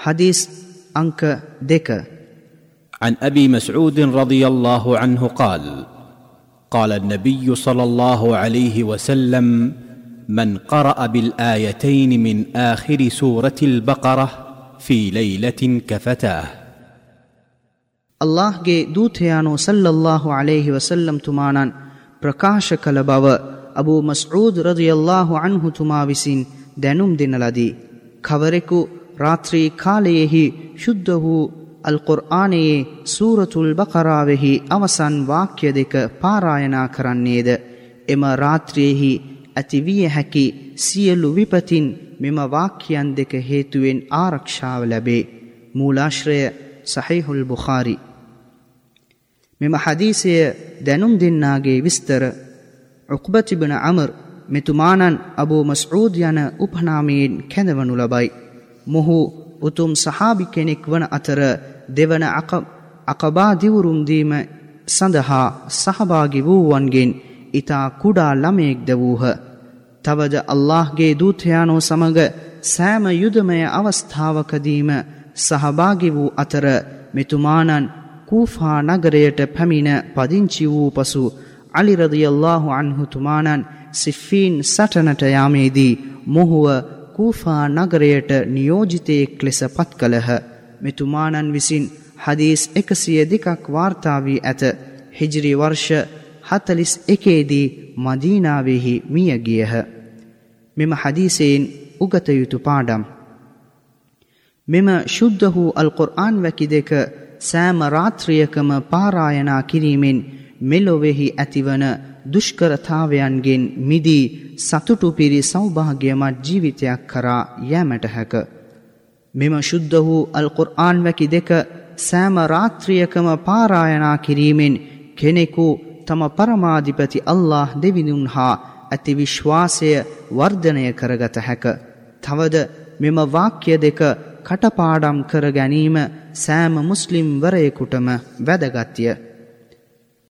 حديث أنك ديك. عن أبي مسعود رضي الله عنه قال قال النبي صلى الله عليه وسلم من قرأ بالآيتين من آخر سورة البقرة في ليلة كفتاه. الله جي دوتيانو صلى الله عليه وسلم تمانا ಪ್ರಕಾಶ أبو مسعود رضي الله عنه ಅನ್ಹು ತುಮಾ within دين ದಿನಲದಿ ಖವರೆಕು කවරෙකු රාත්‍රී කාලයෙහි ශුද්ධ වූ අල් කුර්ආනයේ සූරතුල් බකරාවෙහි අවසන් වාක්‍ය දෙක පාරායනා කරන්නේද එම රාත්‍රියෙහි ඇතිවිය හැකි සියලු විපතින් මෙම වාක්‍යයන් දෙක හේතුවෙන් ආරක්ෂාව ලැබේ. මූලාශ්‍රය සහිහුල් බුඛාරි මෙම හදීසය දැනුම් දෙන්නාගේ විස්තර උක්බතිබන අමර් මෙතුමානන් අබූ මස්ඌද් යන උපනාමයෙන් කැඳවනු ලබයි. මොහු උතුම් සහාබි කෙනෙක් වන අතර දෙවන අකබා දිවුරුම්දීම සඳහා සහභාගි වූවන්ගෙන් ඉතා කුඩා ළමයෙක්ද වූහ. තවද අල්لهගේ දූතයානෝ සමඟ සෑම යුදමය අවස්ථාවකදීම සහභාගි වූ අතර මෙතුමානන් කූෆා නගරයට පැමිණ පදිංචි වූ පසු අලිරදියල්له අන්හුතුමානන් සිෆ්ෆීන් සටනට යාමේදී මොහුව කූෆා නගරයට නියෝජිතයෙක් ලෙස පත් කළහ. මෙතුමානන් විසින් හදීස් එකසිය දෙකක් වාර්තාාවී ඇත. හිජරි වර්ෂ හතලිස් එකේදී මදීනාවෙහි මියගියහ. මෙම හදීසයෙන් උගතයුතු පාඩම්. මෙම ශුද්ධ වූ අල්කොර්ආන් වැකි දෙක සෑම රාත්‍රියකම පාරායනා කිරීමෙන් මෙලොවෙහි ඇතිවන දුෂ්කරතාවයන්ගෙන් මිදී සතුටු පිරි සෞභාග්‍යමත් ජීවිතයක් කරා යෑමට හැක. මෙම ශුද්ධ වූ අල්කුර්ආන් වැකි දෙක සෑම රාත්‍රියකම පාරායනා කිරීමෙන් කෙනෙකු තම පරමාධිපති අල්له දෙවිඳුන් හා ඇති විශ්වාසය වර්ධනය කරගත හැක. තවද මෙම වාක්‍ය දෙක කටපාඩම් කර ගැනීම සෑම මුස්ලිම් වරයෙකුටම වැදගත්ය.